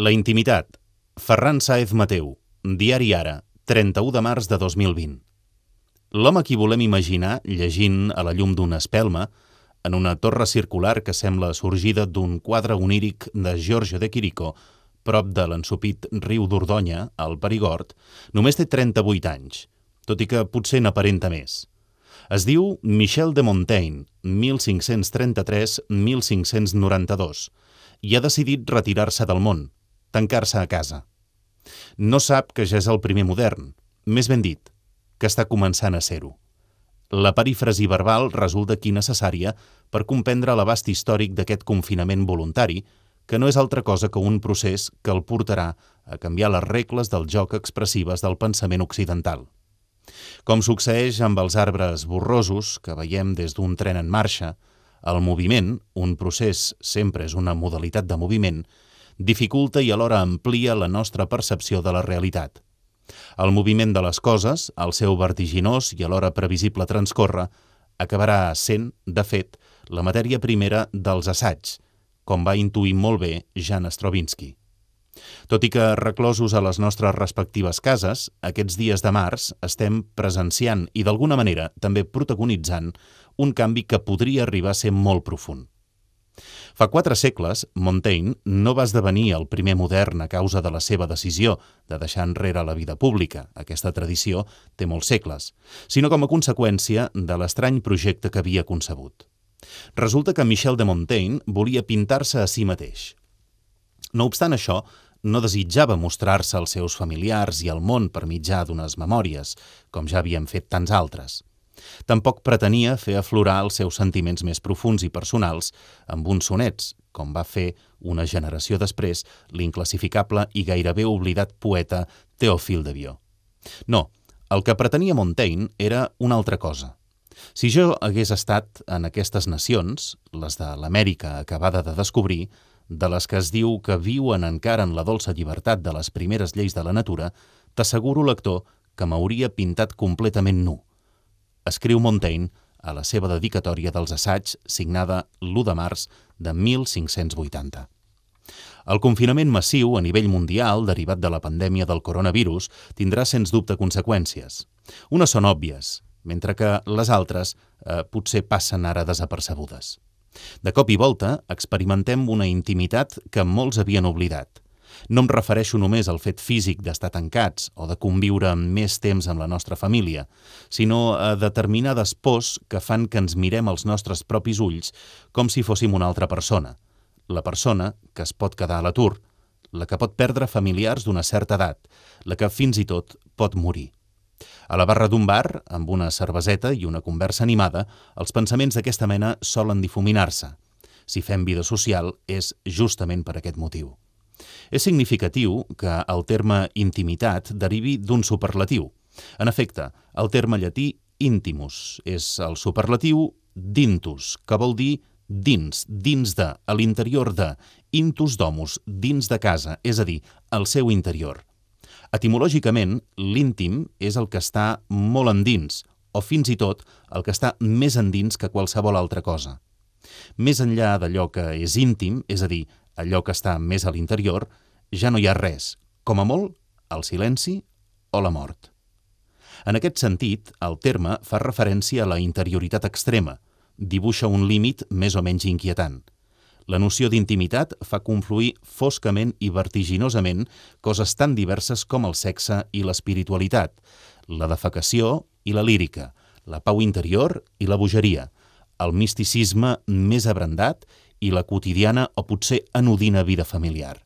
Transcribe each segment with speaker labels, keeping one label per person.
Speaker 1: La intimitat. Ferran Saez Mateu. Diari Ara. 31 de març de 2020. L'home qui volem imaginar, llegint a la llum d'una espelma, en una torre circular que sembla sorgida d'un quadre oníric de Giorgio de Quirico, prop de l'ensupit riu d'Ordonya, al Perigord, només té 38 anys, tot i que potser n'aparenta més. Es diu Michel de Montaigne, 1533-1592, i ha decidit retirar-se del món, tancar-se a casa. No sap que ja és el primer modern, més ben dit, que està començant a ser-ho. La perífrasi verbal resulta aquí necessària per comprendre l'abast històric d'aquest confinament voluntari, que no és altra cosa que un procés que el portarà a canviar les regles del joc expressives del pensament occidental. Com succeeix amb els arbres borrosos que veiem des d'un tren en marxa, el moviment, un procés sempre és una modalitat de moviment, dificulta i alhora amplia la nostra percepció de la realitat. El moviment de les coses, el seu vertiginós i alhora previsible transcorre, acabarà sent, de fet, la matèria primera dels assaigs, com va intuir molt bé Jan Stravinsky. Tot i que reclosos a les nostres respectives cases, aquests dies de març estem presenciant i d'alguna manera també protagonitzant un canvi que podria arribar a ser molt profund. Fa quatre segles, Montaigne no va esdevenir el primer modern a causa de la seva decisió de deixar enrere la vida pública, aquesta tradició té molts segles, sinó com a conseqüència de l'estrany projecte que havia concebut. Resulta que Michel de Montaigne volia pintar-se a si mateix. No obstant això, no desitjava mostrar-se als seus familiars i al món per mitjà d'unes memòries, com ja havien fet tants altres. Tampoc pretenia fer aflorar els seus sentiments més profuns i personals amb uns sonets, com va fer una generació després l'inclassificable i gairebé oblidat poeta Teòfil de Vió. No, el que pretenia Montaigne era una altra cosa. Si jo hagués estat en aquestes nacions, les de l'Amèrica acabada de descobrir, de les que es diu que viuen encara en la dolça llibertat de les primeres lleis de la natura, t'asseguro, lector, que m'hauria pintat completament nu escriu Montaigne a la seva dedicatòria dels assaigs signada l'1 de març de 1580. El confinament massiu a nivell mundial derivat de la pandèmia del coronavirus tindrà sens dubte conseqüències. Unes són òbvies, mentre que les altres eh, potser passen ara desapercebudes. De cop i volta experimentem una intimitat que molts havien oblidat – no em refereixo només al fet físic d'estar tancats o de conviure més temps amb la nostra família, sinó a determinades pors que fan que ens mirem als nostres propis ulls com si fóssim una altra persona. La persona que es pot quedar a l'atur, la que pot perdre familiars d'una certa edat, la que fins i tot pot morir. A la barra d'un bar, amb una cerveseta i una conversa animada, els pensaments d'aquesta mena solen difuminar-se. Si fem vida social és justament per aquest motiu. És significatiu que el terme intimitat derivi d'un superlatiu. En efecte, el terme llatí intimus és el superlatiu d'intus, que vol dir dins, dins de, a l'interior de, intus domus, dins de casa, és a dir, al seu interior. Etimològicament, l'íntim és el que està molt endins, o fins i tot el que està més endins que qualsevol altra cosa. Més enllà d'allò que és íntim, és a dir, allò que està més a l'interior, ja no hi ha res, com a molt, el silenci o la mort. En aquest sentit, el terme fa referència a la interioritat extrema, dibuixa un límit més o menys inquietant. La noció d'intimitat fa confluir foscament i vertiginosament coses tan diverses com el sexe i l'espiritualitat, la defecació i la lírica, la pau interior i la bogeria, el misticisme més abrandat i la quotidiana o potser anodina vida familiar.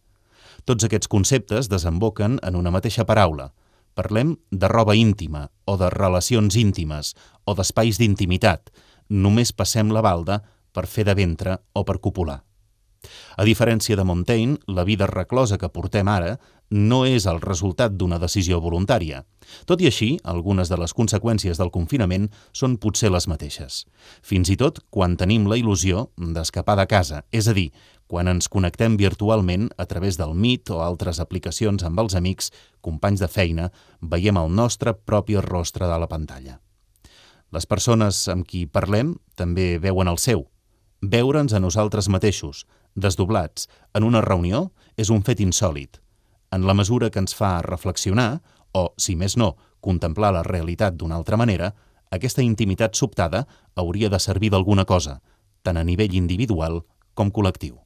Speaker 1: Tots aquests conceptes desemboquen en una mateixa paraula. Parlem de roba íntima o de relacions íntimes o d'espais d'intimitat. Només passem la balda per fer de ventre o per copular. A diferència de Montaigne, la vida reclosa que portem ara no és el resultat d'una decisió voluntària. Tot i així, algunes de les conseqüències del confinament són potser les mateixes. Fins i tot quan tenim la il·lusió d'escapar de casa, és a dir, quan ens connectem virtualment a través del Meet o altres aplicacions amb els amics, companys de feina, veiem el nostre propi rostre de la pantalla. Les persones amb qui parlem també veuen el seu, veure'ns a nosaltres mateixos, desdoblats, en una reunió, és un fet insòlid. En la mesura que ens fa reflexionar, o, si més no, contemplar la realitat d'una altra manera, aquesta intimitat sobtada hauria de servir d'alguna cosa, tant a nivell individual com col·lectiu.